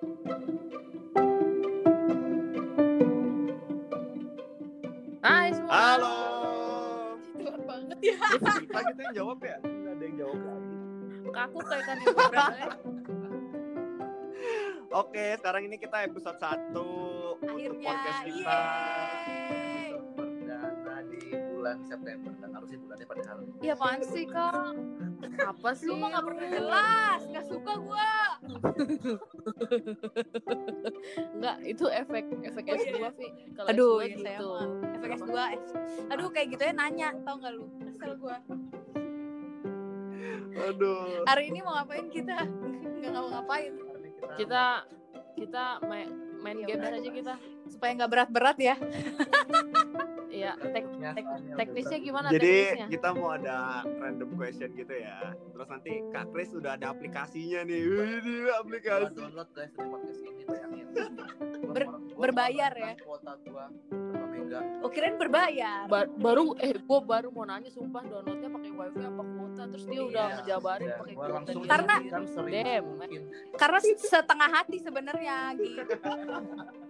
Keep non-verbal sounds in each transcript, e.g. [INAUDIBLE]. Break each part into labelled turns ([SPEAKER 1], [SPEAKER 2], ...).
[SPEAKER 1] Hai semua.
[SPEAKER 2] Halo.
[SPEAKER 3] Tua banget ya.
[SPEAKER 2] Kita gitu yang jawab ya? Nggak ada yang jawab lagi.
[SPEAKER 1] Kaku kayak kan ibu berapa?
[SPEAKER 2] Oke, sekarang ini kita episode 1 untuk podcast kita.
[SPEAKER 3] yeay.
[SPEAKER 4] Bulan September dan harusnya bulannya padahal
[SPEAKER 1] Iya apaan sih kak? Apa sih?
[SPEAKER 3] Lu mah gak pernah jelas, gak suka gua.
[SPEAKER 1] Enggak, itu efek efek
[SPEAKER 3] Oh, iya,
[SPEAKER 1] S2
[SPEAKER 3] iya.
[SPEAKER 1] Vi. Kalau
[SPEAKER 3] Aduh,
[SPEAKER 1] S2
[SPEAKER 3] iya, saya
[SPEAKER 1] gitu.
[SPEAKER 3] mah. Efek S2, S. Aduh, kayak gitu ya nanya, tau gak lu? Kesel gua.
[SPEAKER 2] Aduh.
[SPEAKER 3] Hari ini mau ngapain kita? Gak mau ngapain.
[SPEAKER 4] Hari ini kita
[SPEAKER 1] Kita kita main main
[SPEAKER 3] Iya,
[SPEAKER 1] game aja kita.
[SPEAKER 3] Supaya gak berat-berat ya. [LAUGHS]
[SPEAKER 1] Iya, tek,
[SPEAKER 4] Ya,
[SPEAKER 1] tek,
[SPEAKER 4] soalnya
[SPEAKER 1] teknisnya gimana
[SPEAKER 2] Jadi
[SPEAKER 1] teknisnya?
[SPEAKER 2] kita mau ada random question gitu ya. Terus nanti Kak Kris udah ada aplikasinya nih. Wih,
[SPEAKER 4] Gua
[SPEAKER 2] aplikasi.
[SPEAKER 4] download guys dari podcast ini bayangin [LAUGHS]
[SPEAKER 3] Ber- berbayar ya?
[SPEAKER 4] kuota gua berapa mega
[SPEAKER 3] Oh berbayar.
[SPEAKER 1] Ba- baru eh gua baru mau nanya sumpah downloadnya pakai wifi apa kuota terus dia udah
[SPEAKER 4] Iya,
[SPEAKER 1] ngejabarin pakai kuota.
[SPEAKER 3] Karena-
[SPEAKER 4] kan
[SPEAKER 3] Karena setengah hati sebenarnya gitu. [LAUGHS]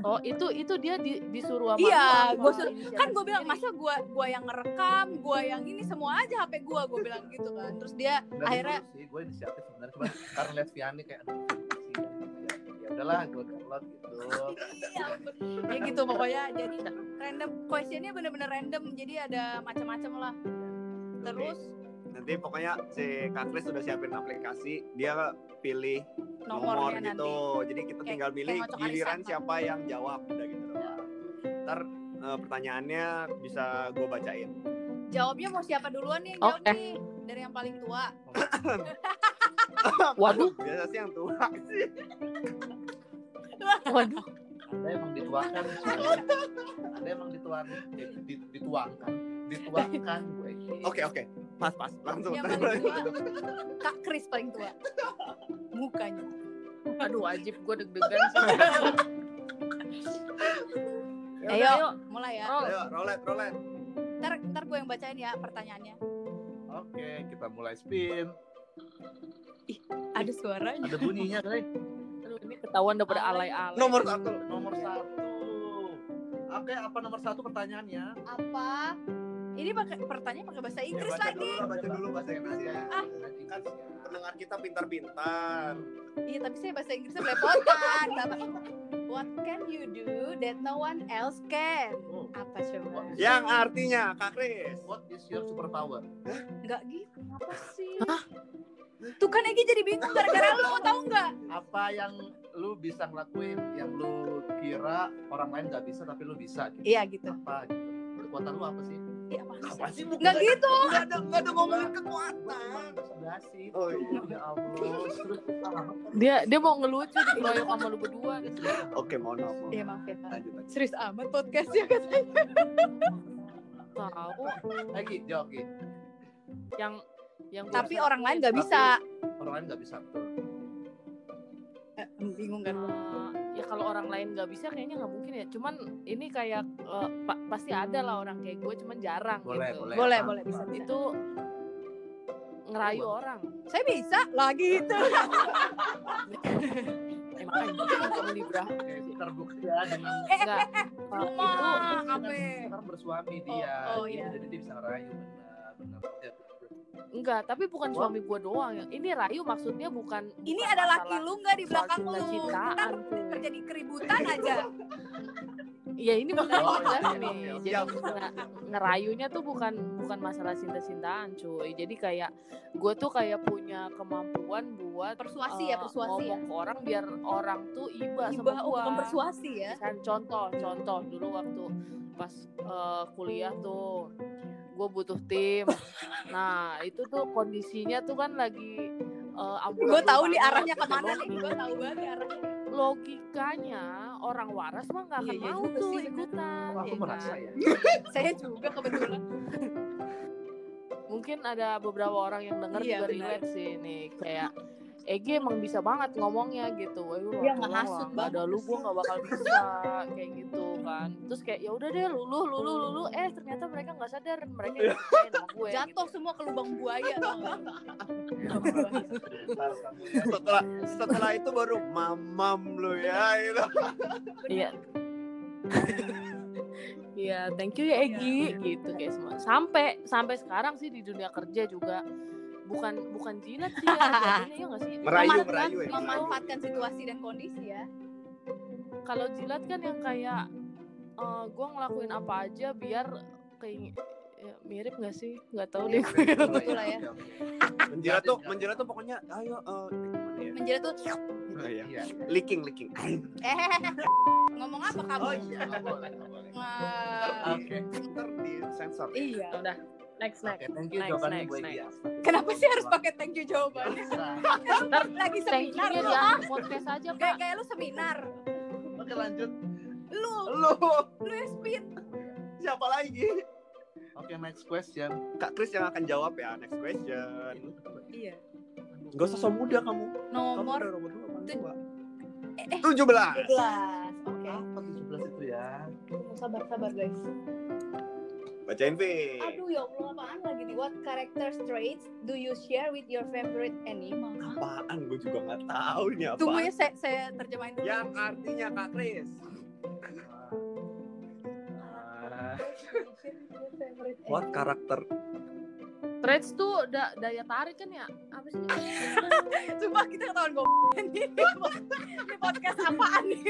[SPEAKER 1] oh itu itu dia di, disuruh sama
[SPEAKER 3] Iya,
[SPEAKER 1] apa
[SPEAKER 3] gua suruh- kan gue bilang masa gua gua yang ngerekam gua yang ini semua aja HP gua gue bilang gitu kan. Terus dia
[SPEAKER 4] Nggak
[SPEAKER 3] akhirnya
[SPEAKER 4] sih gue inisiatif sebenarnya cuma karena lihat Vianney kayak aduh kasihan gitu ya ya udahlah gue download gitu.
[SPEAKER 3] Iya, ya gitu pokoknya jadi random questionnya bener-bener random jadi ada macam-macam lah. Terus
[SPEAKER 2] Nanti pokoknya si Kak Kris udah siapin aplikasi. Dia pilih nomor,
[SPEAKER 3] nomornya
[SPEAKER 2] gitu.
[SPEAKER 3] nanti
[SPEAKER 2] Jadi kita
[SPEAKER 3] Kayak-
[SPEAKER 2] tinggal milih giliran siapa yang jawab udah gitu doang. Ntar eh, pertanyaannya bisa gue bacain.
[SPEAKER 3] jawabnya mau siapa duluan nih yang jawab nih dari yang paling tua [LAUGHS]
[SPEAKER 1] Waduh.
[SPEAKER 2] Biasa sih yang tua sih. [LAUGHS]
[SPEAKER 1] waduh
[SPEAKER 4] ada emang dituangkan ada emang dituang eh, di- dituangkan dituangkan gue
[SPEAKER 2] Oke oke. Pas pas langsung.
[SPEAKER 3] yang paling tua. Kak Kris paling tua. Mukanya.
[SPEAKER 1] Aduh wajib gue deg-degan sih. [LAUGHS] Ya
[SPEAKER 3] Ayo.
[SPEAKER 1] yuk.
[SPEAKER 3] mulai ya.
[SPEAKER 1] Roll.
[SPEAKER 2] Ayo rolet rolet.
[SPEAKER 3] ntar ntar gue yang bacain ya pertanyaannya.
[SPEAKER 4] Oke kita mulai spin.
[SPEAKER 3] Ada suaranya.
[SPEAKER 4] Ada bunyinya guys
[SPEAKER 1] aduh ini ketahuan udah pada
[SPEAKER 3] Alay.
[SPEAKER 1] alay-alay.
[SPEAKER 2] Nomor satu.
[SPEAKER 4] nomor satu. Oke apa nomor satu pertanyaannya?
[SPEAKER 3] Apa ini pakai pertanyaan pakai bahasa
[SPEAKER 2] Ya,
[SPEAKER 3] Inggris
[SPEAKER 2] baca
[SPEAKER 3] lagi
[SPEAKER 2] dulu baca dulu bahasa Inggrisnya.
[SPEAKER 3] Ah.
[SPEAKER 2] Kan pendengar kita pintar-pintar.
[SPEAKER 3] Iya tapi saya bahasa Inggrisnya belepotan Bapak What can you do that no one else can?
[SPEAKER 4] Oh,
[SPEAKER 3] Apa coba?
[SPEAKER 2] Yang artinya Kak Kris.
[SPEAKER 4] what is your superpower
[SPEAKER 3] Enggak gitu Apa sih? Tuh kan Egi jadi bingung gara-gara lu tahu nggak?
[SPEAKER 4] apa yang lu bisa ngelakuin yang lu kira orang lain nggak bisa tapi lu bisa gitu
[SPEAKER 3] Iya gitu
[SPEAKER 4] apa gitu kekuatan lu apa sih
[SPEAKER 3] Iya apa
[SPEAKER 4] apa sih bukan
[SPEAKER 3] Enggak gitu
[SPEAKER 2] Enggak ada enggak ada ngomongin kekuatan.
[SPEAKER 4] sih
[SPEAKER 2] Oh iya.
[SPEAKER 4] ya Allah ah,
[SPEAKER 1] dia dia mau ngelucu dikeroyok sama lu berdua gitu
[SPEAKER 2] Oke, mohon maaf.
[SPEAKER 3] Iya
[SPEAKER 2] maaf.
[SPEAKER 3] ya.
[SPEAKER 2] Lanjut lanjut.
[SPEAKER 3] Serius amat podcastnya katanya
[SPEAKER 1] tahu
[SPEAKER 4] lagi Gi.
[SPEAKER 1] yang yang
[SPEAKER 3] Tapi orang lain nggak bisa
[SPEAKER 4] orang lain nggak bisa betul
[SPEAKER 3] Eh, Bingung kan
[SPEAKER 1] ya kalau orang lain nggak bisa kayaknya nggak mungkin ya. Cuman ini kayak eh, pa- pasti ada lah orang kayak gue cuman jarang
[SPEAKER 4] boleh
[SPEAKER 1] gitu.
[SPEAKER 4] boleh.
[SPEAKER 3] Boleh
[SPEAKER 4] Apa?
[SPEAKER 3] boleh bisa, bisa.
[SPEAKER 1] itu ngerayu orang.
[SPEAKER 3] Saya bisa lagi itu. [LAUGHS]
[SPEAKER 1] Emang kamu libra?
[SPEAKER 4] Oke, terbukti ya dengan
[SPEAKER 1] enggak.
[SPEAKER 3] Cuma
[SPEAKER 4] Kan
[SPEAKER 3] apa?
[SPEAKER 4] sekarang bersuami dia
[SPEAKER 3] Oh, oh,
[SPEAKER 4] gitu,
[SPEAKER 3] iya.
[SPEAKER 4] jadi dia bisa ngerayu benar benar
[SPEAKER 1] enggak tapi bukan suami gue doang ini rayu maksudnya bukan
[SPEAKER 3] Ini
[SPEAKER 1] bukan
[SPEAKER 3] ada laki lu nggak di belakang lu?
[SPEAKER 1] cuy.
[SPEAKER 3] terjadi keributan aja.
[SPEAKER 1] Iya ini makanya
[SPEAKER 4] Oh,
[SPEAKER 1] jelas
[SPEAKER 4] iya,
[SPEAKER 1] nih. Jadi nge- ngerayunya tuh bukan bukan masalah cinta-cintaan, cuy. Jadi kayak gue tuh kayak punya kemampuan buat
[SPEAKER 3] Persuasi ya,
[SPEAKER 1] eh,
[SPEAKER 3] persuasi ya.
[SPEAKER 1] ngomong ke orang biar orang tuh iba,
[SPEAKER 3] Iba
[SPEAKER 1] sama
[SPEAKER 3] oh,
[SPEAKER 1] gua.
[SPEAKER 3] bukan persuasi ya.
[SPEAKER 1] Misal contoh, contoh dulu waktu pas eh, kuliah tuh gue butuh tim. Nah itu tuh kondisinya tuh kan lagi uh,
[SPEAKER 3] Gue tahu nih arahnya ke mana nih. Gue tahu banget arahnya.
[SPEAKER 1] logikanya orang waras mah nggak akan
[SPEAKER 3] Iya, iya
[SPEAKER 1] mau tuh
[SPEAKER 3] sih,
[SPEAKER 1] ikutan
[SPEAKER 4] Oh, aku
[SPEAKER 1] ya
[SPEAKER 4] merasa
[SPEAKER 1] kan?
[SPEAKER 4] ya [LAUGHS]
[SPEAKER 3] Saya juga kebetulan.
[SPEAKER 1] mungkin ada beberapa orang yang denger
[SPEAKER 3] Iya,
[SPEAKER 1] juga
[SPEAKER 3] benar.
[SPEAKER 1] relate sih nih kayak Egi emang bisa banget ngomongnya gitu. Wah, lu
[SPEAKER 3] Dia
[SPEAKER 1] tolong
[SPEAKER 3] ngehasut
[SPEAKER 1] nggak ada
[SPEAKER 3] banget.
[SPEAKER 1] lu gue nggak bakal bisa kayak gitu kan. Terus kayak ya udah deh lulu lulu lulu eh ternyata mereka nggak sadar mereka sama gue.
[SPEAKER 3] Jatuh semua ke lubang buaya
[SPEAKER 2] setelah setelah itu baru mamam lu ya gitu.
[SPEAKER 1] Iya. Iya, thank you ya Egi gitu kayak semua. Sampai sampai sekarang sih di dunia kerja juga bukan bukan jilat sih ya ya nggak sih?
[SPEAKER 2] Merayu,
[SPEAKER 3] Memanfaatkan-
[SPEAKER 2] merayu ya.
[SPEAKER 3] Memanfaatkan situasi dan kondisi ya.
[SPEAKER 1] Kalau jilat kan yang kayak eh gue ngelakuin apa aja biar kayak ya, mirip nggak sih? Nggak tahu deh gue.
[SPEAKER 3] Itulah ya.
[SPEAKER 2] Menjilat tuh, menjilat tuh pokoknya ayo eh ya?
[SPEAKER 3] Menjerat tuh
[SPEAKER 2] Oh, iya.
[SPEAKER 4] Iya.
[SPEAKER 2] Licking, licking.
[SPEAKER 3] eh [LAUGHS] ngomong apa kamu?
[SPEAKER 4] Oh iya, nggak boleh, nggak boleh. Oke.
[SPEAKER 2] Ntar di sensor.
[SPEAKER 3] iya.
[SPEAKER 1] Udah, next next.
[SPEAKER 4] thank you
[SPEAKER 1] Next,
[SPEAKER 4] jawabannya
[SPEAKER 1] next, next.
[SPEAKER 4] ya.
[SPEAKER 3] Kenapa sih harus pakai thank you jawabannya?
[SPEAKER 1] Ntar
[SPEAKER 3] Lagi seminar lu. ah.
[SPEAKER 1] akhir podcast aja
[SPEAKER 3] Kayak
[SPEAKER 1] pak.
[SPEAKER 3] kayak lu seminar.
[SPEAKER 4] Oke lanjut.
[SPEAKER 3] Lu,
[SPEAKER 2] Lu
[SPEAKER 3] lu yang spin.
[SPEAKER 2] siapa lagi?
[SPEAKER 4] Oke next question.
[SPEAKER 2] Kak Kris yang akan jawab ya next question.
[SPEAKER 3] Iya.
[SPEAKER 2] Gak usah so muda kamu.
[SPEAKER 3] Nomor
[SPEAKER 2] dua
[SPEAKER 3] eh, eh,
[SPEAKER 2] 17.
[SPEAKER 3] 17. Oke.
[SPEAKER 4] Apa 17 itu ya?
[SPEAKER 3] Sabar sabar guys.
[SPEAKER 2] Bacain, Vi.
[SPEAKER 3] Aduh ya Allah apaan lagi nih? What character traits do you share with your favorite animal?
[SPEAKER 2] Apaan? Gue juga gak tahu ini apa.
[SPEAKER 3] Tunggu ya saya, saya terjemahin dulu.
[SPEAKER 2] Yang artinya Kak Kris.
[SPEAKER 4] Ah, [LAUGHS]
[SPEAKER 2] What karakter?
[SPEAKER 1] Threads tuh da daya tarik kan ya? Apa sih? [LAUGHS]
[SPEAKER 3] Sumpah kita ketahuan gue [LAUGHS] ini, ini podcast apaan nih?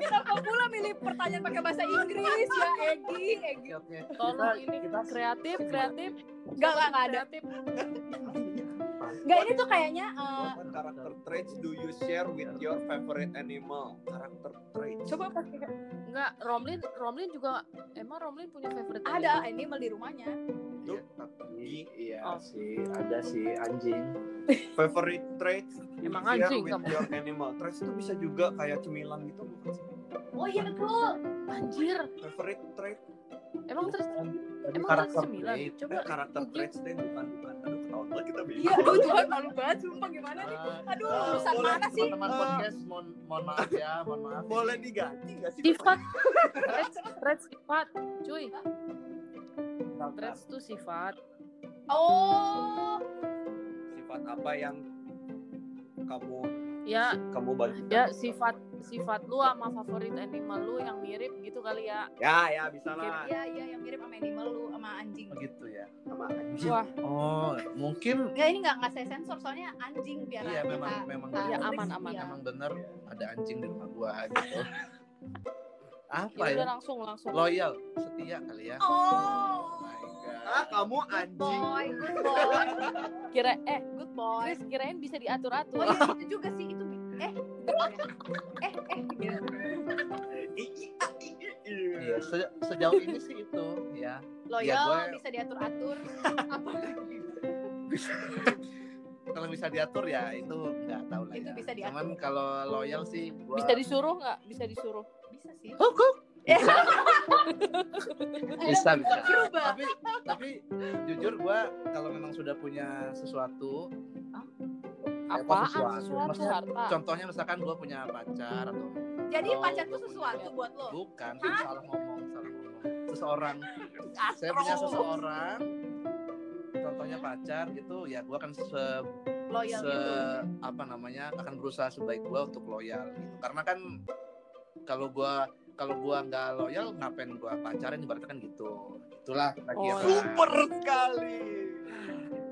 [SPEAKER 3] Kenapa pula milih pertanyaan pakai bahasa Inggris ya Egi? Egi.
[SPEAKER 1] Tolong ini
[SPEAKER 4] kita
[SPEAKER 1] kreatif, kreatif.
[SPEAKER 3] Enggak, enggak, enggak ada.
[SPEAKER 1] Kreatif.
[SPEAKER 3] Enggak ini tuh kayaknya eh,
[SPEAKER 2] What character traits do you share with your favorite animal? Karakter traits.
[SPEAKER 3] coba pakai
[SPEAKER 1] Enggak, Romlin, Romlin juga emang Romlin punya favorite
[SPEAKER 3] ada
[SPEAKER 1] animal?
[SPEAKER 3] animal di rumahnya.
[SPEAKER 4] Iya, tapi iya
[SPEAKER 1] Oh.
[SPEAKER 4] sih, ada sih anjing. [LAUGHS]
[SPEAKER 2] Favorite traits
[SPEAKER 1] Emang
[SPEAKER 2] you share
[SPEAKER 1] anjing
[SPEAKER 2] with
[SPEAKER 1] kamu.
[SPEAKER 2] your animal. Traits itu bisa juga kayak cemilan gitu bukan sih?
[SPEAKER 3] Oh iya betul.
[SPEAKER 1] Anjir,
[SPEAKER 2] Favorite trait,
[SPEAKER 1] emang terus emang
[SPEAKER 4] karakter trait.
[SPEAKER 1] Coba
[SPEAKER 2] eh, karakter traits deh bukan bukan. Aduh banget kita bingung.
[SPEAKER 3] Iya, aduh Tuhan malu banget sumpah gimana nih?
[SPEAKER 4] Ah,
[SPEAKER 3] Aduh,
[SPEAKER 2] Ah,
[SPEAKER 3] urusan
[SPEAKER 2] boleh.
[SPEAKER 3] mana sih?
[SPEAKER 4] Teman-teman
[SPEAKER 2] Ah.
[SPEAKER 4] podcast, mohon, mohon maaf ya, mohon maaf.
[SPEAKER 2] Boleh diganti gak sih?
[SPEAKER 1] Sifat. Threads, sifat. Cuy, threads tuh sifat.
[SPEAKER 3] Oh,
[SPEAKER 2] Sifat apa yang kamu
[SPEAKER 1] Ya,
[SPEAKER 2] kamu bagi?
[SPEAKER 1] ya sifat sifat lu sama favorit animal lu yang mirip gitu kali ya.
[SPEAKER 2] Ya ya bisa lah.
[SPEAKER 3] iya iya yang mirip sama animal lu sama anjing.
[SPEAKER 4] Begitu ya.
[SPEAKER 2] Sama anjing.
[SPEAKER 1] Wah,
[SPEAKER 4] Oh, mungkin
[SPEAKER 3] Enggak ini enggak enggak saya sensor soalnya anjing biar
[SPEAKER 4] Iya, memang- memang.
[SPEAKER 3] kita
[SPEAKER 1] Iya,
[SPEAKER 3] break
[SPEAKER 1] aman, aman,
[SPEAKER 3] ya.
[SPEAKER 4] emang bener ada anjing di rumah gua gitu. [LAUGHS] Apa
[SPEAKER 1] ya udah
[SPEAKER 4] ya?
[SPEAKER 1] langsung langsung.
[SPEAKER 4] Loyal, setia kali ya.
[SPEAKER 3] Oh.
[SPEAKER 4] my God.
[SPEAKER 2] Ah kamu
[SPEAKER 3] Good
[SPEAKER 2] anjing.
[SPEAKER 3] boy, good boy,
[SPEAKER 1] Kira eh
[SPEAKER 3] good boy.
[SPEAKER 1] Chris kirain bisa diatur-atur.
[SPEAKER 3] Oh iya itu juga sih itu. Eh, eh, eh, gitu.
[SPEAKER 4] Iya, se- sejauh ini sih itu ya.
[SPEAKER 3] Loyal
[SPEAKER 4] Ya, gue-
[SPEAKER 3] bisa diatur-atur. [LAUGHS] Apa lagi?
[SPEAKER 4] Kalau bisa diatur ya itu nggak tahu lah
[SPEAKER 3] Itu
[SPEAKER 4] ya.
[SPEAKER 3] bisa diatur.
[SPEAKER 4] Cuman kalau loyal sih gua
[SPEAKER 1] Bisa disuruh nggak? Bisa disuruh.
[SPEAKER 3] Bisa sih. [LAUGHS]
[SPEAKER 4] bisa. bisa bisa.
[SPEAKER 3] Coba.
[SPEAKER 4] Tapi tapi jujur gua kalau memang sudah punya sesuatu ya, kok
[SPEAKER 1] Apaan sesuatu
[SPEAKER 4] Maksudnya,
[SPEAKER 1] harta?
[SPEAKER 4] contohnya misalkan gua punya pacar atau
[SPEAKER 3] Jadi
[SPEAKER 4] atau
[SPEAKER 3] pacar
[SPEAKER 4] gua
[SPEAKER 3] tuh
[SPEAKER 4] punya-
[SPEAKER 3] sesuatu buat lo.
[SPEAKER 4] bukan salah ngomong salah ngomong seseorang saya punya seseorang contohnya pacar gitu ya gua akan se,
[SPEAKER 3] Loyal
[SPEAKER 4] se
[SPEAKER 3] gitu.
[SPEAKER 4] apa namanya akan berusaha sebaik gua untuk loyal gitu. Karena kan kalau gua kalau gua nggak loyal ngapain gua pacaran ibaratnya kan gitu. Itulah lagi
[SPEAKER 1] Oh,
[SPEAKER 2] Super sekali.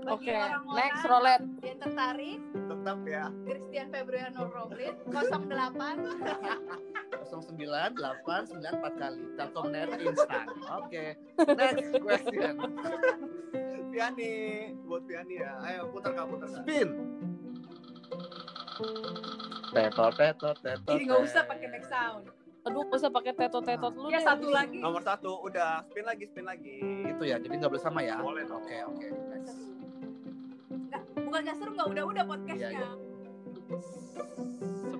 [SPEAKER 1] Oke,
[SPEAKER 3] orang-orang
[SPEAKER 1] next roulette.
[SPEAKER 3] yang tertarik,
[SPEAKER 2] Tetap ya.
[SPEAKER 3] Christian Febriano Roblin 08
[SPEAKER 4] 09 8 94 kali. Telkomnet instan oke next question [LAUGHS]
[SPEAKER 2] Piani, buat Piani ya. Ayo putar kak, putar kak.
[SPEAKER 4] spin tetot tetot tetot
[SPEAKER 3] Jadi nggak usah pakai back sound.
[SPEAKER 1] Aduh, gak usah pakai tetot-tetot lu
[SPEAKER 3] Ya satu lagi.
[SPEAKER 2] Nomor satu, udah spin lagi, spin lagi.
[SPEAKER 4] itu ya jadi nggak boleh sama ya
[SPEAKER 2] Boleh dong.
[SPEAKER 4] oke oke
[SPEAKER 3] Nggak, bukan nggak seru nggak udah-udah podcastnya.
[SPEAKER 4] Iya, iya.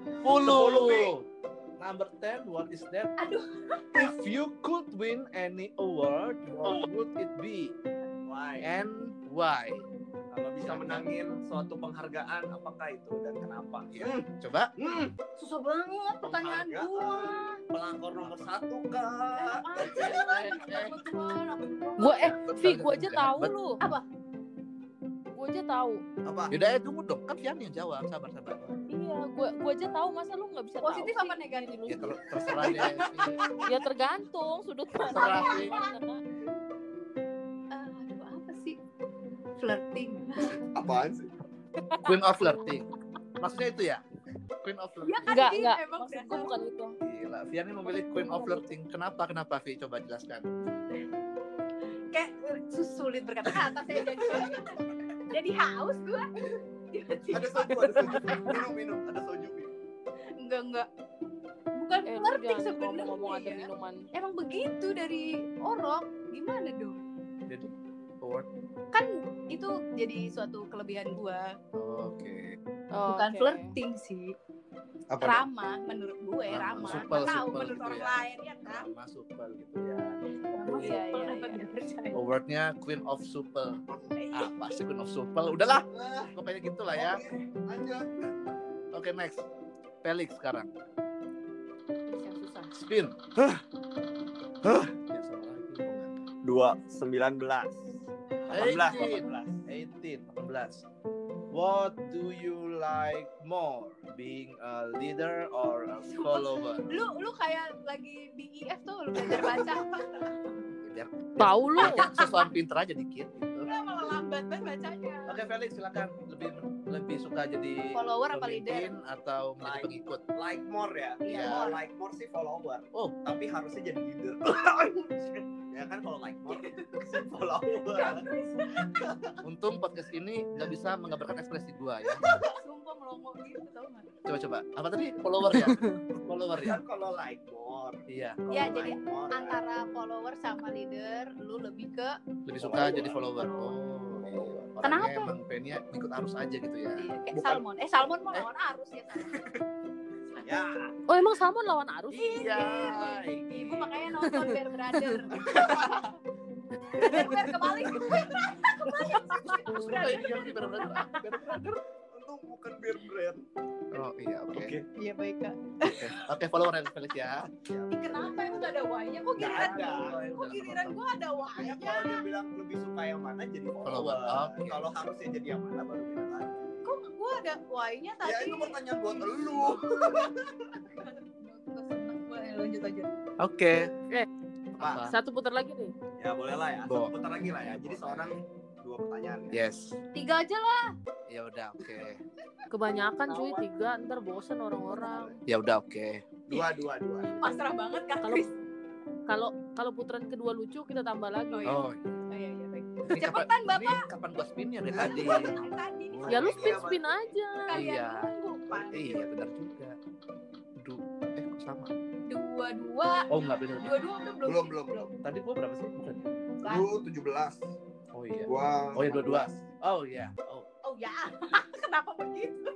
[SPEAKER 2] Sepuluh.
[SPEAKER 4] Number 10, what is that?
[SPEAKER 3] Aduh.
[SPEAKER 4] If you could win any award, what would it be?
[SPEAKER 2] Why?
[SPEAKER 4] And why?
[SPEAKER 2] Kalau bisa menangin suatu penghargaan, apakah itu dan kenapa?
[SPEAKER 4] Ya, coba.
[SPEAKER 2] Hmm,
[SPEAKER 3] Susah banget pertanyaan gua.
[SPEAKER 2] pelakor nomor satu kak.
[SPEAKER 1] Gue eh Vi gue aja tahu lu.
[SPEAKER 3] Apa?
[SPEAKER 1] Gue aja tahu.
[SPEAKER 2] Apa?
[SPEAKER 4] Yaudah, ya tunggu dong. Kan Fian yang jawab. Sabar, sabar.
[SPEAKER 1] Iya, gue gue aja tahu masa lu nggak bisa
[SPEAKER 3] Positif
[SPEAKER 1] tahu
[SPEAKER 3] apa
[SPEAKER 1] sih?
[SPEAKER 3] negatif?
[SPEAKER 1] Lu
[SPEAKER 4] Ya terserah deh. Vi.
[SPEAKER 1] Ya tergantung sudut pandang.
[SPEAKER 3] Flirting.
[SPEAKER 2] Apaan sih?
[SPEAKER 4] Queen of flirting. Maksudnya itu ya? Queen of flirting.
[SPEAKER 3] Ya kan
[SPEAKER 1] Enggak, enggak.
[SPEAKER 3] emang dasar.
[SPEAKER 1] bukan itu.
[SPEAKER 4] Gila, Fian ini memilih Queen of flirting. Kenapa? Kenapa, Vi? Coba jelaskan.
[SPEAKER 3] kayak sulit berkata-kata saya jadi jadi haus gua.
[SPEAKER 2] Ada soju, ada soju. Minum, minum. Ada soju. Vi.
[SPEAKER 3] Enggak enggak. Bukan
[SPEAKER 1] Eh,
[SPEAKER 3] flirting
[SPEAKER 1] jangan ngomong-ngomong ada
[SPEAKER 3] sebenarnya.
[SPEAKER 1] minuman.
[SPEAKER 3] Emang begitu dari orok. Gimana dong?
[SPEAKER 4] Jadi, award.
[SPEAKER 3] Itu jadi suatu kelebihan gua.
[SPEAKER 4] Oke.
[SPEAKER 1] Oh,
[SPEAKER 3] Bukan
[SPEAKER 1] oke.
[SPEAKER 3] flirting sih.
[SPEAKER 2] Apa?
[SPEAKER 3] Ramah menurut gue
[SPEAKER 4] Ramah.
[SPEAKER 3] ramah.
[SPEAKER 4] Supel,
[SPEAKER 3] tahu
[SPEAKER 4] supel
[SPEAKER 3] menurut
[SPEAKER 4] gitu
[SPEAKER 3] orang
[SPEAKER 4] ya.
[SPEAKER 3] lain ya kan.
[SPEAKER 4] Sama supel gitu ya.
[SPEAKER 3] Iya iya iya. percaya.
[SPEAKER 4] Awardnya Queen of Supel. Apa sih Queen of Supel? Udahlah,
[SPEAKER 2] Ah,
[SPEAKER 4] pokoknya gitulah ya.
[SPEAKER 2] oke, Lanjut.
[SPEAKER 4] Oke, next. Felix sekarang. Spin. Ya.
[SPEAKER 2] Dua sembilan belas.
[SPEAKER 4] 18, 18, 18. What do you like more? Being a leader or a follower? [LAUGHS]
[SPEAKER 3] Lu lu kayak lagi di IF tuh lu belajar baca.
[SPEAKER 4] Biar [LAUGHS]
[SPEAKER 1] Tahu lu.
[SPEAKER 4] sesuatu pinter aja dikit gitu.
[SPEAKER 3] Lambat banget bacanya.
[SPEAKER 4] Oke Felix silakan lebih lebih suka jadi
[SPEAKER 3] Follower apa leader?
[SPEAKER 4] atau menjadi
[SPEAKER 2] Like.
[SPEAKER 4] pengikut?
[SPEAKER 2] Like more ya.
[SPEAKER 3] Iya.
[SPEAKER 2] Kalau like more sih follower.
[SPEAKER 4] Oh.
[SPEAKER 2] Tapi harusnya jadi leader. [LAUGHS] ya kan kalau like more follower.
[SPEAKER 4] Untung podcast ini nggak bisa menggambarkan ekspresi gua ya.
[SPEAKER 3] Sumpah melongo gitu tau gak?
[SPEAKER 4] Coba coba. Apa tadi? Follower ya? Follower ya?
[SPEAKER 2] Kan kalau like more.
[SPEAKER 4] Iya.
[SPEAKER 3] Ya,
[SPEAKER 2] like
[SPEAKER 3] jadi
[SPEAKER 2] more,
[SPEAKER 3] Antara follower sama leader, lu lebih ke
[SPEAKER 4] Lebih suka jadi follower. Oh. Iya. Orangnya
[SPEAKER 3] Kenapa?
[SPEAKER 4] Emang pengennya ikut arus aja gitu ya.
[SPEAKER 3] iya, kayak
[SPEAKER 2] Bukan.
[SPEAKER 3] salmon. Eh salmon mau
[SPEAKER 4] Eh.
[SPEAKER 3] lawan arus ya salmon.
[SPEAKER 2] Ya.
[SPEAKER 1] Oh emang salmon lawan arus?
[SPEAKER 4] Iya.
[SPEAKER 3] Ibu makanya nonton Bear Brother. [LAUGHS] Bear [LAUGHS] Bear kebalik.
[SPEAKER 4] Suka ini yang di bener-bener.
[SPEAKER 2] Untung bukan beer brand.
[SPEAKER 4] Oh iya oke.
[SPEAKER 2] Oke.
[SPEAKER 3] Iya baik kak.
[SPEAKER 4] Oke. Oke follower ya Felix ya.
[SPEAKER 3] Ih, kenapa emang gak ada Y-nya? Kok giliran
[SPEAKER 2] ada.
[SPEAKER 3] Kok giliran gua ada
[SPEAKER 2] Ya,
[SPEAKER 3] Y-nya?
[SPEAKER 2] kalau dia bilang lebih suka yang mana jadi follower.
[SPEAKER 4] Follower, oke.
[SPEAKER 2] Kalau harusnya jadi yang mana baru bilang lagi.
[SPEAKER 3] Kok gua ada Y-nya tadi?
[SPEAKER 2] Ya itu pertanyaan buat lu. [LAUGHS]
[SPEAKER 3] Ya, lanjut lanjut.
[SPEAKER 4] Oke.
[SPEAKER 1] Eh.
[SPEAKER 4] Apa?
[SPEAKER 1] Satu putar lagi nih.
[SPEAKER 2] Ya boleh lah ya. Satu putar lagi lah ya. Jadi seorang dua pertanyaan ya.
[SPEAKER 4] Yes.
[SPEAKER 3] Tiga aja lah.
[SPEAKER 4] Ya udah oke.
[SPEAKER 1] Kebanyakan cuy tiga ntar bosen orang-orang.
[SPEAKER 4] Ya udah oke.
[SPEAKER 2] Dua dua dua.
[SPEAKER 3] Pasrah banget kak
[SPEAKER 1] Kalau-. Kalau kalau putaran kedua lucu kita tambah lagi.
[SPEAKER 3] Oh, iya.
[SPEAKER 4] Oh.
[SPEAKER 3] Iya iya baik.
[SPEAKER 4] Ini
[SPEAKER 3] Cepetan,
[SPEAKER 4] kapan-
[SPEAKER 3] Bapak.
[SPEAKER 4] Ini kapan gua spinnya dari tadi?
[SPEAKER 3] Tadi
[SPEAKER 4] Oh.
[SPEAKER 1] Ya lu spin spin aja.
[SPEAKER 3] kalian
[SPEAKER 4] Iya.
[SPEAKER 3] Pak.
[SPEAKER 4] Iya benar juga. Du eh kok sama?
[SPEAKER 3] Dua dua.
[SPEAKER 4] Oh enggak benar.
[SPEAKER 3] Dua dua belum?
[SPEAKER 2] Belum belum belum.
[SPEAKER 4] Tadi gua berapa sih? Bukan.
[SPEAKER 3] Kan?
[SPEAKER 2] Lu 17.
[SPEAKER 4] Oh iya.
[SPEAKER 2] Gua
[SPEAKER 4] Oh iya dua-dua. Oh iya. Oh.
[SPEAKER 3] Ya. [LAUGHS] Kenapa begitu?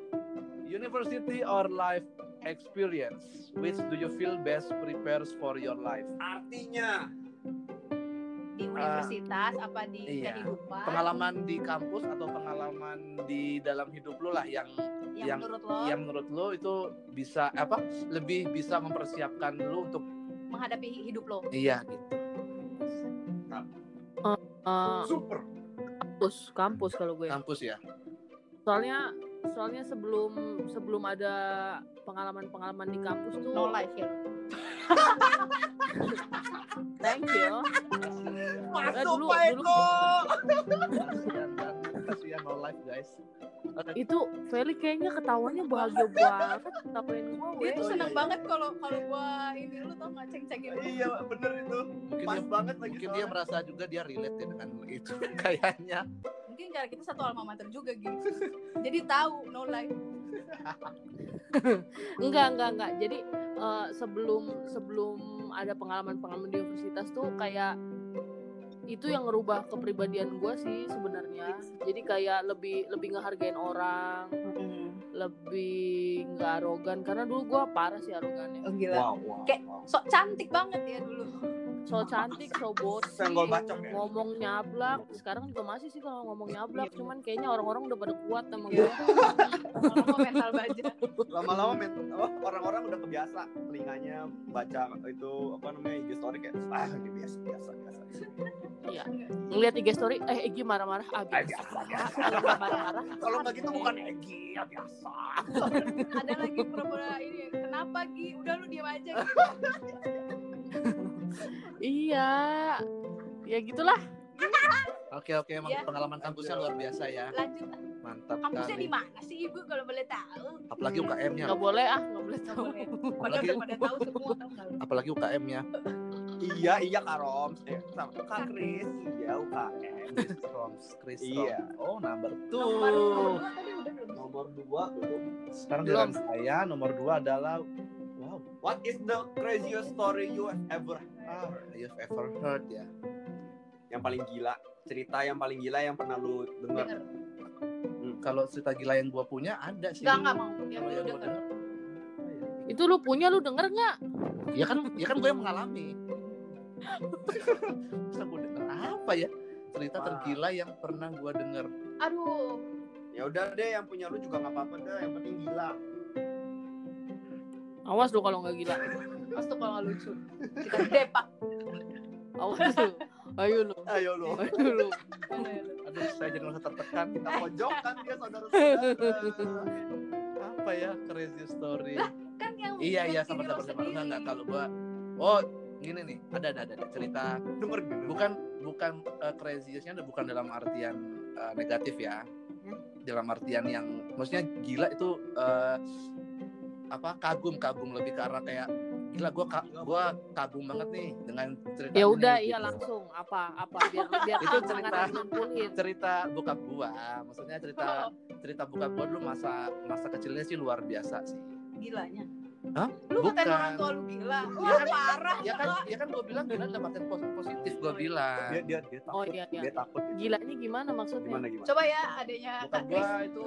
[SPEAKER 4] University or life experience? Which do you feel best prepares for your life?
[SPEAKER 2] artinya
[SPEAKER 3] Di universitas apa di
[SPEAKER 4] iya.
[SPEAKER 3] kehidupan?
[SPEAKER 4] Pengalaman di kampus atau pengalaman di dalam hidup lu lah yang
[SPEAKER 3] yang,
[SPEAKER 4] yang-
[SPEAKER 3] menurut lo
[SPEAKER 4] yang menurut lu itu bisa apa? Lebih bisa mempersiapkan lu untuk
[SPEAKER 3] menghadapi hidup lo?
[SPEAKER 4] iya gitu.
[SPEAKER 1] Eh,
[SPEAKER 2] super.
[SPEAKER 1] kampus, kampus kalau gue.
[SPEAKER 4] Kampus ya.
[SPEAKER 1] Soalnya soalnya sebelum sebelum ada pengalaman-pengalaman di kampus tuh
[SPEAKER 3] No life ya. [LAUGHS]
[SPEAKER 1] thank you
[SPEAKER 2] Masuk
[SPEAKER 1] dulu-
[SPEAKER 2] Pak
[SPEAKER 1] dulu-
[SPEAKER 2] Eko. [LAUGHS]
[SPEAKER 4] Kasihan no life guys.
[SPEAKER 1] itu Feli kayaknya ketawanya bahagia banget ketawain gue
[SPEAKER 3] Dia tuh
[SPEAKER 2] Oh,
[SPEAKER 3] seneng
[SPEAKER 2] iya, iya.
[SPEAKER 3] banget kalau kalau gua ini lu tau nggak ceng-cengin lu.
[SPEAKER 2] Iya bener itu.
[SPEAKER 4] Mungkin
[SPEAKER 2] Pas
[SPEAKER 4] dia,
[SPEAKER 2] banget lagi
[SPEAKER 4] mungkin dia
[SPEAKER 2] soalnya.
[SPEAKER 4] merasa juga dia relate ya dengan itu [LAUGHS] kayaknya.
[SPEAKER 3] Mungkin cara kita satu alma mater juga gitu. Jadi tahu no life. [LAUGHS]
[SPEAKER 1] enggak enggak enggak jadi eh, sebelum sebelum ada pengalaman-pengalaman di universitas tuh kayak itu yang ngerubah kepribadian gue sih sebenarnya jadi kayak lebih lebih ngehargain orang lebih nggak arogan karena dulu gue parah sih arogannya
[SPEAKER 3] Oh gila.
[SPEAKER 2] Wow, wow,
[SPEAKER 3] Kayak
[SPEAKER 2] wow.
[SPEAKER 3] Sok cantik banget ya dulu.
[SPEAKER 1] So cantik so
[SPEAKER 2] Senggol bacok ya.
[SPEAKER 1] ngomong nyablak sekarang juga masih sih kalau ngomong nyablak cuman kayaknya orang-orang udah pada kuat sama gue
[SPEAKER 3] Ngomong mental baja.
[SPEAKER 2] Lama-lama orang-orang udah kebiasa telinganya baca itu apa namanya IG story kayak ah biasa biasa biasa.
[SPEAKER 1] iya ngeliat IG story eh Egi marah-marah ah
[SPEAKER 2] Ah,
[SPEAKER 1] biasa
[SPEAKER 2] biasa biasa. [LAUGHS]
[SPEAKER 1] kalau nggak marah-marah
[SPEAKER 2] Kalau nggak gitu bukan Egi ya biasa.
[SPEAKER 3] Ada lagi pura-pura ini. Kenapa Gi? Udah lu diam aja. [LAUGHS]
[SPEAKER 1] iya ya gitulah
[SPEAKER 4] Oke oke emang
[SPEAKER 3] Iya.
[SPEAKER 4] pengalaman kampusnya luar biasa ya.
[SPEAKER 3] Lanjut.
[SPEAKER 4] Mantap
[SPEAKER 3] Kampusnya di mana sih Ibu kalau boleh tahu?
[SPEAKER 4] Apalagi UKM-nya.
[SPEAKER 1] nggak boleh ah nggak boleh tahu
[SPEAKER 4] Apalagi
[SPEAKER 3] udah pada tahu semua
[SPEAKER 4] apalagi UKM-nya.
[SPEAKER 2] Iya iya Kak Roms, eh sama Kak Kris, iya UKM.
[SPEAKER 4] Roms, Chris
[SPEAKER 2] Iya.
[SPEAKER 4] Oh, number
[SPEAKER 3] Nomor
[SPEAKER 4] two.
[SPEAKER 3] nomor dua tadi udah belum?
[SPEAKER 2] Nomor dua belum.
[SPEAKER 4] Sekarang
[SPEAKER 1] Belum.
[SPEAKER 4] giliran saya nomor dua adalah wow,
[SPEAKER 2] What is the craziest story you have ever
[SPEAKER 4] ah, you've ever heard ya.
[SPEAKER 2] yang paling gila cerita yang paling gila yang pernah lu dengar
[SPEAKER 3] Denger.
[SPEAKER 4] Kalau cerita gila yang gua punya ada sih.
[SPEAKER 3] Enggak enggak mau. Yang lu
[SPEAKER 4] gua
[SPEAKER 3] denger.
[SPEAKER 4] ya?
[SPEAKER 1] itu lu punya lu denger nggak
[SPEAKER 4] Ya kan, ya kan gue yang mengalami. [LAUGHS] Masa gue denger apa ya? Cerita
[SPEAKER 2] Wah.
[SPEAKER 4] tergila yang pernah gue denger.
[SPEAKER 3] Aduh.
[SPEAKER 2] ya udah deh yang punya lu juga nggak apa-apa deh yang penting gila
[SPEAKER 1] awas lu kalau nggak gila [LAUGHS]
[SPEAKER 3] Mas tuh kalau lucu. Kita [LAUGHS] depak.
[SPEAKER 1] awas lu. Ayo lu.
[SPEAKER 2] Ayo lu.
[SPEAKER 1] Ayo lu.
[SPEAKER 4] Aduh, saya jadi merasa tertekan.
[SPEAKER 2] kita pojokkan dia saudara-saudara.
[SPEAKER 4] Apa ya crazy story?
[SPEAKER 3] Kan yang
[SPEAKER 4] iya iya sama
[SPEAKER 3] lo
[SPEAKER 4] sama sama enggak enggak. Kalau gua oh gini nih. Ada ada ada, cerita. Bukan bukan uh, craziest-nya ada bukan dalam artian uh, negatif ya. Dalam artian yang maksudnya gila itu uh, apa kagum kagum lebih ke arah kayak gila gua ka- gua kagum banget nih dengan cerita
[SPEAKER 1] ya udah
[SPEAKER 4] gitu.
[SPEAKER 1] iya langsung apa apa biar biar
[SPEAKER 4] Itu cerita. cerita bokap gua maksudnya cerita cerita bokap gua dulu masa masa kecilnya sih luar biasa sih
[SPEAKER 3] Gilanya.
[SPEAKER 4] Hah?
[SPEAKER 3] Lu
[SPEAKER 4] Bukan.
[SPEAKER 3] orang tua lu gila.
[SPEAKER 4] Ya
[SPEAKER 3] Wah,
[SPEAKER 4] kan-
[SPEAKER 3] parah.
[SPEAKER 4] ya kan ya kan gua bilang gila dalam artian pos- positif gua bilang
[SPEAKER 2] dia dia dia takut
[SPEAKER 1] oh iya iya
[SPEAKER 2] dia takut ya.
[SPEAKER 1] gilanya gimana maksudnya
[SPEAKER 2] gimana gimana
[SPEAKER 3] Coba ya adanya Kris.
[SPEAKER 4] gua itu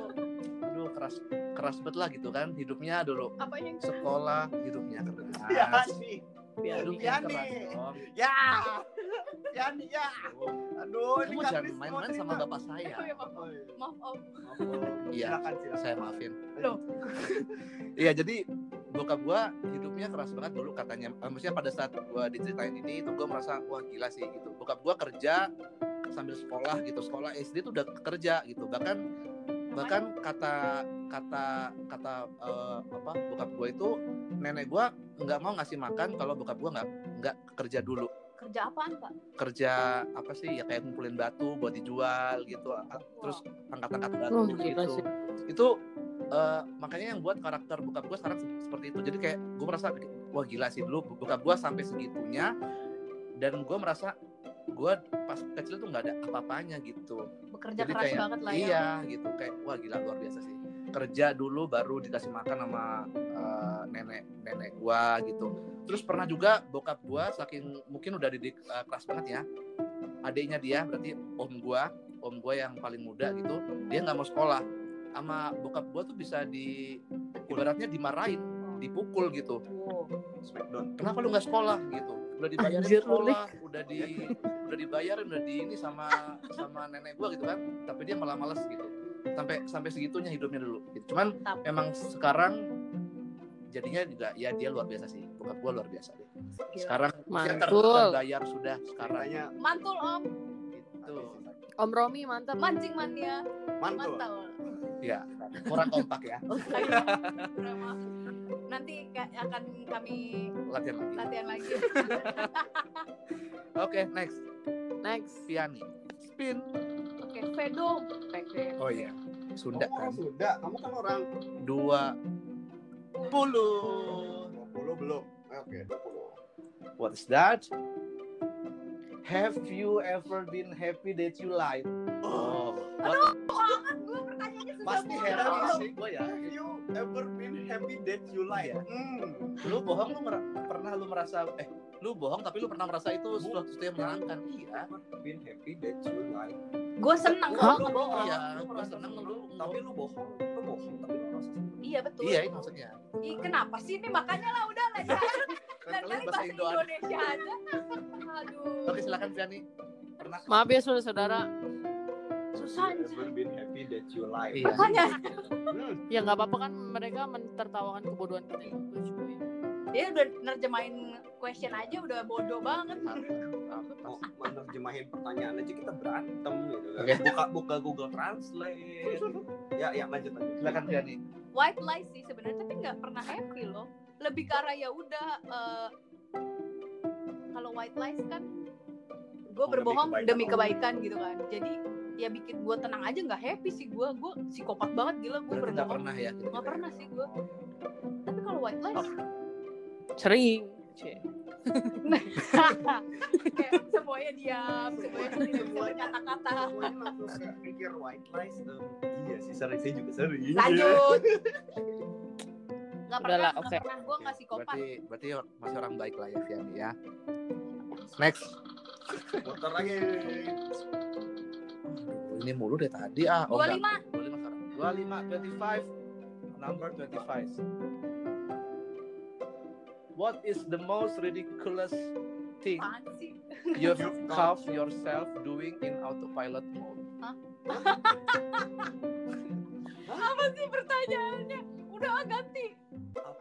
[SPEAKER 4] aduh keras keras banget lah gitu kan hidupnya dulu.
[SPEAKER 3] Apa yang
[SPEAKER 4] sekolah hidupnya [LAUGHS]
[SPEAKER 2] ya
[SPEAKER 4] keras
[SPEAKER 2] nih
[SPEAKER 4] hidupnya
[SPEAKER 2] Ya,
[SPEAKER 4] keras
[SPEAKER 2] nih.
[SPEAKER 4] dong.
[SPEAKER 2] Ya. Ya nih ya. Aduh. Ini
[SPEAKER 4] kamu jangan main-main sama bapak saya.
[SPEAKER 3] Oh, ya, maaf,
[SPEAKER 2] Oh, iya.
[SPEAKER 3] maaf Om.
[SPEAKER 2] Maaf, Om.
[SPEAKER 4] Iya.
[SPEAKER 2] silakan silakan.
[SPEAKER 4] saya maafin.
[SPEAKER 3] Loh. [LAUGHS]
[SPEAKER 4] iya jadi bokap gua hidupnya keras banget dulu katanya. Eh, maksudnya pada saat gua diceritain ini itu gua merasa wah gila sih gitu. Bokap gua kerja sambil sekolah gitu. Sekolah SD tuh udah kerja gitu. Bahkan bahkan kata kata kata eh, apa bokap gua itu nenek gua nggak mau ngasih makan kalau bokap gua nggak nggak kerja dulu.
[SPEAKER 3] Kerja apaan, Pak?
[SPEAKER 4] kerja apa sih? Ya kayak ngumpulin batu buat dijual gitu terus angkat-angkat batu
[SPEAKER 1] Oh,
[SPEAKER 4] gitu.
[SPEAKER 1] sih.
[SPEAKER 4] itu eh, makanya yang buat karakter bokap gue sekarang se- seperti itu. Jadi kayak gue merasa wah gila sih dulu bokap gue sampai segitunya dan gue merasa gue pas kecil tuh nggak ada apa-apanya gitu.
[SPEAKER 3] Bekerja
[SPEAKER 4] Jadi
[SPEAKER 3] keras
[SPEAKER 4] kayak,
[SPEAKER 3] banget lah ya.
[SPEAKER 4] iya gitu kayak wah gila luar biasa sih. Kerja dulu baru dikasih makan sama eh, nenek nenek gua gitu. Terus pernah juga bokap gua saking mungkin udah didik eh, keras banget ya adiknya dia berarti om gua om gua yang paling muda gitu dia nggak mau sekolah. Sama bokap gua tuh bisa di ibaratnya dimarahin dipukul gitu.
[SPEAKER 3] Wow.
[SPEAKER 2] Smackdown
[SPEAKER 4] kenapa lu nggak sekolah gitu udah
[SPEAKER 1] lu,
[SPEAKER 4] sekolah udah di udah dibayarin udah di ini sama sama nenek gua gitu kan tapi dia malah males gitu sampai sampai segitunya hidupnya dulu gitu. cuman
[SPEAKER 3] Mantap.
[SPEAKER 4] memang sekarang jadinya juga ya dia luar biasa sih bokap gua luar biasa deh sekarang
[SPEAKER 1] Mantul.
[SPEAKER 4] terbayar sudah sekarang
[SPEAKER 2] ceritanya
[SPEAKER 3] Mantul, Om.
[SPEAKER 4] gitu
[SPEAKER 1] Om Romi mantap
[SPEAKER 3] Mancing mania.
[SPEAKER 2] mantul
[SPEAKER 3] Mantul.
[SPEAKER 4] ya kurang kompak ya [LAUGHS]
[SPEAKER 3] kurang. Nanti ka- akan kami
[SPEAKER 4] latihan lagi
[SPEAKER 3] latihan lagi. [LAUGHS]
[SPEAKER 4] oke next
[SPEAKER 1] next
[SPEAKER 4] Piani spin
[SPEAKER 3] Oke, Vedo. Peke.
[SPEAKER 4] oh iya Sunda
[SPEAKER 2] oh,
[SPEAKER 4] kan
[SPEAKER 2] sudah kamu kan orang
[SPEAKER 4] dua puluh
[SPEAKER 2] 20 belum Eh, oke 20
[SPEAKER 4] What is that? Have you ever been happy that you lied? Oh,
[SPEAKER 3] Banget gue pertanyaannya susah
[SPEAKER 2] Pasti heran
[SPEAKER 4] sih gue ya.
[SPEAKER 2] Have you ever been happy that you lie?
[SPEAKER 4] Iya.
[SPEAKER 2] Hmm.
[SPEAKER 4] Lu bohong lu mer- pernah lu merasa eh lu bohong tapi lu pernah merasa itu sesuatu yang menyenangkan. Iya.
[SPEAKER 2] Been happy that you lie.
[SPEAKER 3] Gue seneng kalau
[SPEAKER 2] Lu bohong.
[SPEAKER 4] Iya,
[SPEAKER 2] merasa
[SPEAKER 4] seneng
[SPEAKER 2] seneng,
[SPEAKER 4] lu
[SPEAKER 2] tapi lu bohong. Lu bohong tapi lu merasa.
[SPEAKER 3] Iya betul.
[SPEAKER 4] Iya, itu maksudnya.
[SPEAKER 3] Ih, kenapa sih ini makanya lah udah lah jangan
[SPEAKER 4] Kalian
[SPEAKER 3] kali
[SPEAKER 4] bahasa.
[SPEAKER 3] Indonesia aja. Aduh.
[SPEAKER 4] Oke silakan Fiani. Pernah?
[SPEAKER 1] Maaf ya saudara-saudara.
[SPEAKER 3] Susah
[SPEAKER 2] Have you
[SPEAKER 3] anjir.
[SPEAKER 2] ever been happy that you like?
[SPEAKER 4] Iya.
[SPEAKER 3] Makanya.
[SPEAKER 2] Hmm. [LAUGHS]
[SPEAKER 1] Ya nggak apa-apa kan mereka mentertawakan kebodohan kita juga cuy.
[SPEAKER 3] Dia udah nerjemahin question aja udah bodoh banget.
[SPEAKER 2] mau menerjemahin pertanyaan aja kita berantem gitu kan.
[SPEAKER 4] Oke.
[SPEAKER 2] Buka buka Google Translate. ya, ya lanjut lanjut.
[SPEAKER 4] Silakan Fiani.
[SPEAKER 3] White lies sih sebenarnya tapi nggak pernah happy loh. Lebih ke arah ya udah eh, kalau white lies kan gue
[SPEAKER 2] Oh, demi
[SPEAKER 3] berbohong
[SPEAKER 2] kebaikan
[SPEAKER 3] demi kebaikan gitu kan. Jadi ya bikin gue tenang aja nggak happy sih gue gue psikopat banget gila gue
[SPEAKER 4] Berarti nggak pernah ya? gitu
[SPEAKER 3] nggak pernah sih gue tapi kalau white lies
[SPEAKER 1] Oh. Sering. [LAUGHS]
[SPEAKER 3] Kayak semuanya diam semuanya tidak bisa berkata-kata
[SPEAKER 2] Semuanya langsung kayak mikir white lies. em, iya sih sering saya juga sering.
[SPEAKER 3] lanjut [LAUGHS] nggak pernah
[SPEAKER 1] oke.
[SPEAKER 3] pernah gue nggak psikopat
[SPEAKER 4] Berarti berarti masih orang baik lah ya Fiani ya. Next.
[SPEAKER 2] Motor lagi.
[SPEAKER 4] Ini mulu deh tadi ah. Oh,
[SPEAKER 3] 25.
[SPEAKER 4] enggak. 25 sekarang. 25 25 number 25. What is the most ridiculous thing
[SPEAKER 3] sih
[SPEAKER 4] you've caught yourself doing in autopilot mode?
[SPEAKER 3] apa sih pertanyaannya udah ah, ganti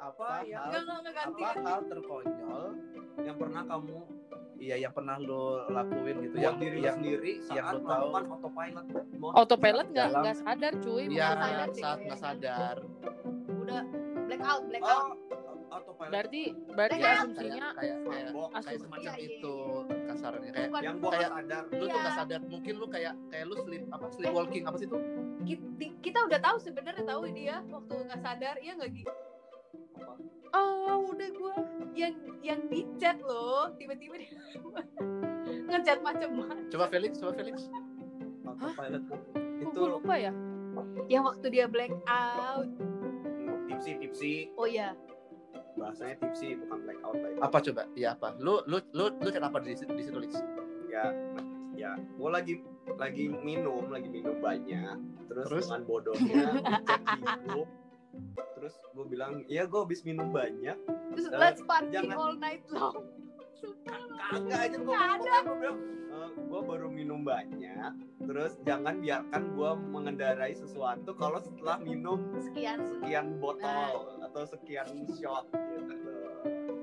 [SPEAKER 2] Apa ya
[SPEAKER 3] nggak nggak nggak ganti
[SPEAKER 4] Apa hal terkonyol
[SPEAKER 2] yang pernah kamu
[SPEAKER 4] iya yang pernah lo lakuin gitu
[SPEAKER 2] buat
[SPEAKER 4] yang
[SPEAKER 2] diri
[SPEAKER 4] yang
[SPEAKER 2] sendiri
[SPEAKER 4] yang
[SPEAKER 2] saat
[SPEAKER 4] lu tahu
[SPEAKER 2] autopilot?
[SPEAKER 1] Autopilot nggak nggak sadar cuy.
[SPEAKER 4] Iya,
[SPEAKER 3] Nggak sadar sih
[SPEAKER 4] saat nggak sadar.
[SPEAKER 3] udah black out black out
[SPEAKER 2] Oh, autopilot.
[SPEAKER 1] Berarti berarti asumsinya
[SPEAKER 4] kayak kayak kayak
[SPEAKER 1] Asumsi-
[SPEAKER 4] semacam
[SPEAKER 3] Iya, iya,
[SPEAKER 4] itu kasarnya kayak
[SPEAKER 3] bukan
[SPEAKER 2] yang gua
[SPEAKER 4] kayak-
[SPEAKER 2] nggak sadar.
[SPEAKER 4] lu tuh
[SPEAKER 3] Iya.
[SPEAKER 4] nggak sadar mungkin lu kayak kayak lu sleep apa sleepwalking apa sih itu
[SPEAKER 3] ki- kita udah tahu sebenarnya tahu dia waktu nggak sadar ya nggak gitu
[SPEAKER 2] Apa?
[SPEAKER 3] Oh udah gue yang yang di chat loh. Tiba-tiba dia [LAUGHS] ngechat macam-macam.
[SPEAKER 4] Coba Felix coba Felix.
[SPEAKER 1] Kok
[SPEAKER 2] itu
[SPEAKER 1] gue lupa ya.
[SPEAKER 3] yang waktu dia black out
[SPEAKER 2] tipsi tipsi
[SPEAKER 3] oh iya.
[SPEAKER 2] Bahasanya tipsi bukan blackout lah itu.
[SPEAKER 4] apa coba? Ya apa? Lu lu lu lu chat apa di situ di situ Lex?
[SPEAKER 2] ya ya. Gue lagi lagi minum lagi minum banyak. Terus,
[SPEAKER 4] Terus?
[SPEAKER 2] dengan bodohnya cek di grup terus gue bilang iya gue habis minum banyak.
[SPEAKER 3] Terus
[SPEAKER 2] Eh,
[SPEAKER 3] let's party
[SPEAKER 2] jangan-
[SPEAKER 3] all night long.
[SPEAKER 2] Kagak aja gue
[SPEAKER 3] Nggak ada.
[SPEAKER 2] gue bilang gue baru minum banyak terus jangan biarkan gue mengendarai sesuatu kalau setelah minum
[SPEAKER 3] sekian.
[SPEAKER 2] sekian botol atau sekian shot. Gitu.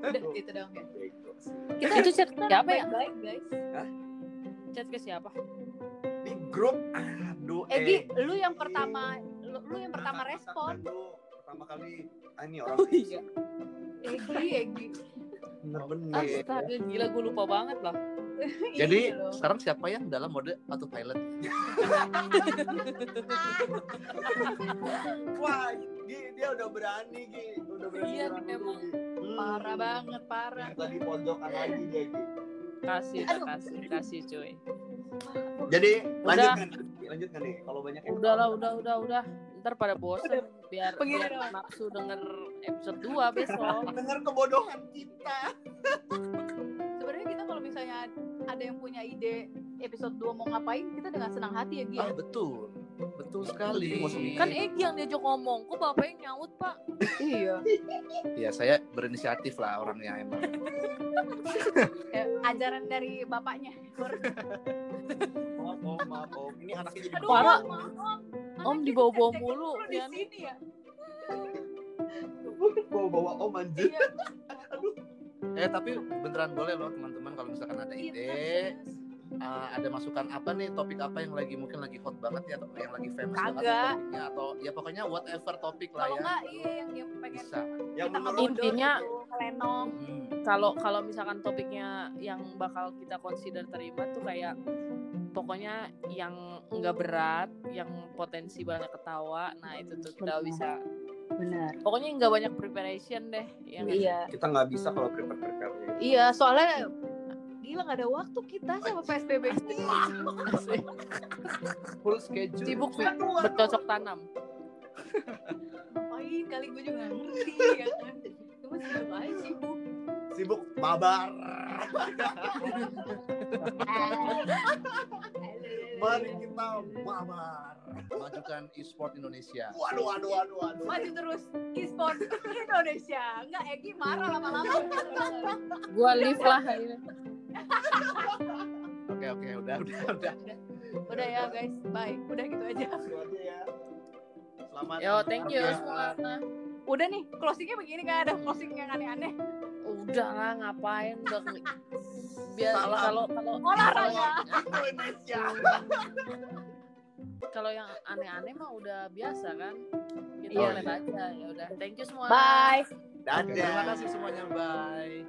[SPEAKER 3] Udah itu dong ya.
[SPEAKER 2] Bego sih.
[SPEAKER 3] kita
[SPEAKER 1] Itu chat siapa ya?
[SPEAKER 3] baik guys.
[SPEAKER 1] Chat ke siapa?
[SPEAKER 2] di grup aduh
[SPEAKER 3] Egi
[SPEAKER 2] eh,
[SPEAKER 3] lu yang pertama lu, lu yang pertama respon.
[SPEAKER 2] Lu pertama kali ah, ini orang
[SPEAKER 1] Oh, iya.
[SPEAKER 3] Egi [LAUGHS] Egi
[SPEAKER 2] bener-bener
[SPEAKER 1] Astaga gila gue lupa banget lah. [LAUGHS]
[SPEAKER 4] jadi
[SPEAKER 3] Iya
[SPEAKER 4] sekarang siapa yang dalam mode autopilot [LAUGHS]
[SPEAKER 2] Wah, Gi, dia udah berani, Gi. Udah berani.
[SPEAKER 1] Iya,
[SPEAKER 2] nyerang
[SPEAKER 1] emang.
[SPEAKER 2] Hmm.
[SPEAKER 3] parah banget parah
[SPEAKER 2] Tadi pojokan lagi dia, Gi.
[SPEAKER 1] Kasih
[SPEAKER 3] Aduh.
[SPEAKER 1] kasih kasih cuy.
[SPEAKER 2] Jadi,
[SPEAKER 1] Udah.
[SPEAKER 2] lanjutkan. Lanjutkan nih. Kalau banyak yang
[SPEAKER 1] Udah lah udah udah udah. Ntar pada bosen biar,
[SPEAKER 3] doang.
[SPEAKER 1] nafsu denger episode 2 besok. [LAUGHS]
[SPEAKER 2] dengar kebodohan kita.
[SPEAKER 3] sebenarnya kita kalau misalnya ada yang punya ide episode 2 mau ngapain kita dengan senang hati ya Gi
[SPEAKER 4] ah betul betul sekali
[SPEAKER 1] Kan Egi yang diajak ngomong, kok bapak yang nyaut pak? [LAUGHS]
[SPEAKER 3] iya
[SPEAKER 4] ya saya berinisiatif lah orangnya emang [LAUGHS]
[SPEAKER 3] Ya, ajaran dari bapaknya
[SPEAKER 2] Maaf, om, maaf, om. Ini anaknya jadi
[SPEAKER 3] aduh
[SPEAKER 1] Parah.
[SPEAKER 3] om, om, om.
[SPEAKER 1] Dibawa-bawa mulu,
[SPEAKER 3] di
[SPEAKER 1] Fian.
[SPEAKER 3] sini ya
[SPEAKER 2] bawa-bawa om anjir.
[SPEAKER 3] iya
[SPEAKER 4] eh tapi beneran boleh loh teman-teman kalau misalkan ada
[SPEAKER 3] Iya,
[SPEAKER 4] ide uh, ada masukan apa nih topik apa yang lagi mungkin lagi hot banget ya atau yang lagi famous banget
[SPEAKER 3] Kagak.
[SPEAKER 4] topiknya atau ya pokoknya whatever topik lah
[SPEAKER 3] kalau
[SPEAKER 4] ya
[SPEAKER 3] enggak iya yang yang pengen
[SPEAKER 4] bisa
[SPEAKER 2] Yang
[SPEAKER 3] kita
[SPEAKER 1] Intinya-
[SPEAKER 3] ngelenong
[SPEAKER 4] Hmm.
[SPEAKER 1] Kalau kalau misalkan topiknya yang bakal kita consider terima tuh kayak pokoknya yang nggak berat, yang potensi banyak ketawa. Nah itu tuh kita
[SPEAKER 3] Benar.
[SPEAKER 1] bisa.
[SPEAKER 3] benar
[SPEAKER 1] Pokoknya nggak banyak preparation deh. Yang
[SPEAKER 3] iya
[SPEAKER 2] kita nggak bisa kalau prepare prepare
[SPEAKER 3] iya soalnya gila nggak ada waktu kita sama PSBB ini [LAUGHS]
[SPEAKER 4] full schedule
[SPEAKER 1] sibuk bercocok tanam.
[SPEAKER 3] ngapain kali gue juga ngerti ya kan sibuk aja sibuk
[SPEAKER 2] sibuk mabar mari kita mabar
[SPEAKER 4] majukan e-sport Indonesia
[SPEAKER 2] waduh waduh waduh waduh
[SPEAKER 3] maju terus e-sport Indonesia enggak Egi marah lama-lama
[SPEAKER 1] Gua live lah ini.
[SPEAKER 4] Oke oke udah udah udah.
[SPEAKER 3] Udah ya guys, bye. Udah gitu aja.
[SPEAKER 2] Ya. Selamat.
[SPEAKER 1] Yo, thank you semua.
[SPEAKER 3] Udah nih, closingnya begini kan ada closing yang aneh-aneh.
[SPEAKER 1] Udah lah, ngapain udah biar kalau kalau
[SPEAKER 3] Olahraga.
[SPEAKER 2] Indonesia. [LAUGHS]
[SPEAKER 1] kalau yang aneh-aneh mah udah biasa kan. Kita
[SPEAKER 3] Iya.
[SPEAKER 1] lihat aja ya udah. Thank you semua.
[SPEAKER 3] Bye.
[SPEAKER 4] Terima kasih semuanya bye.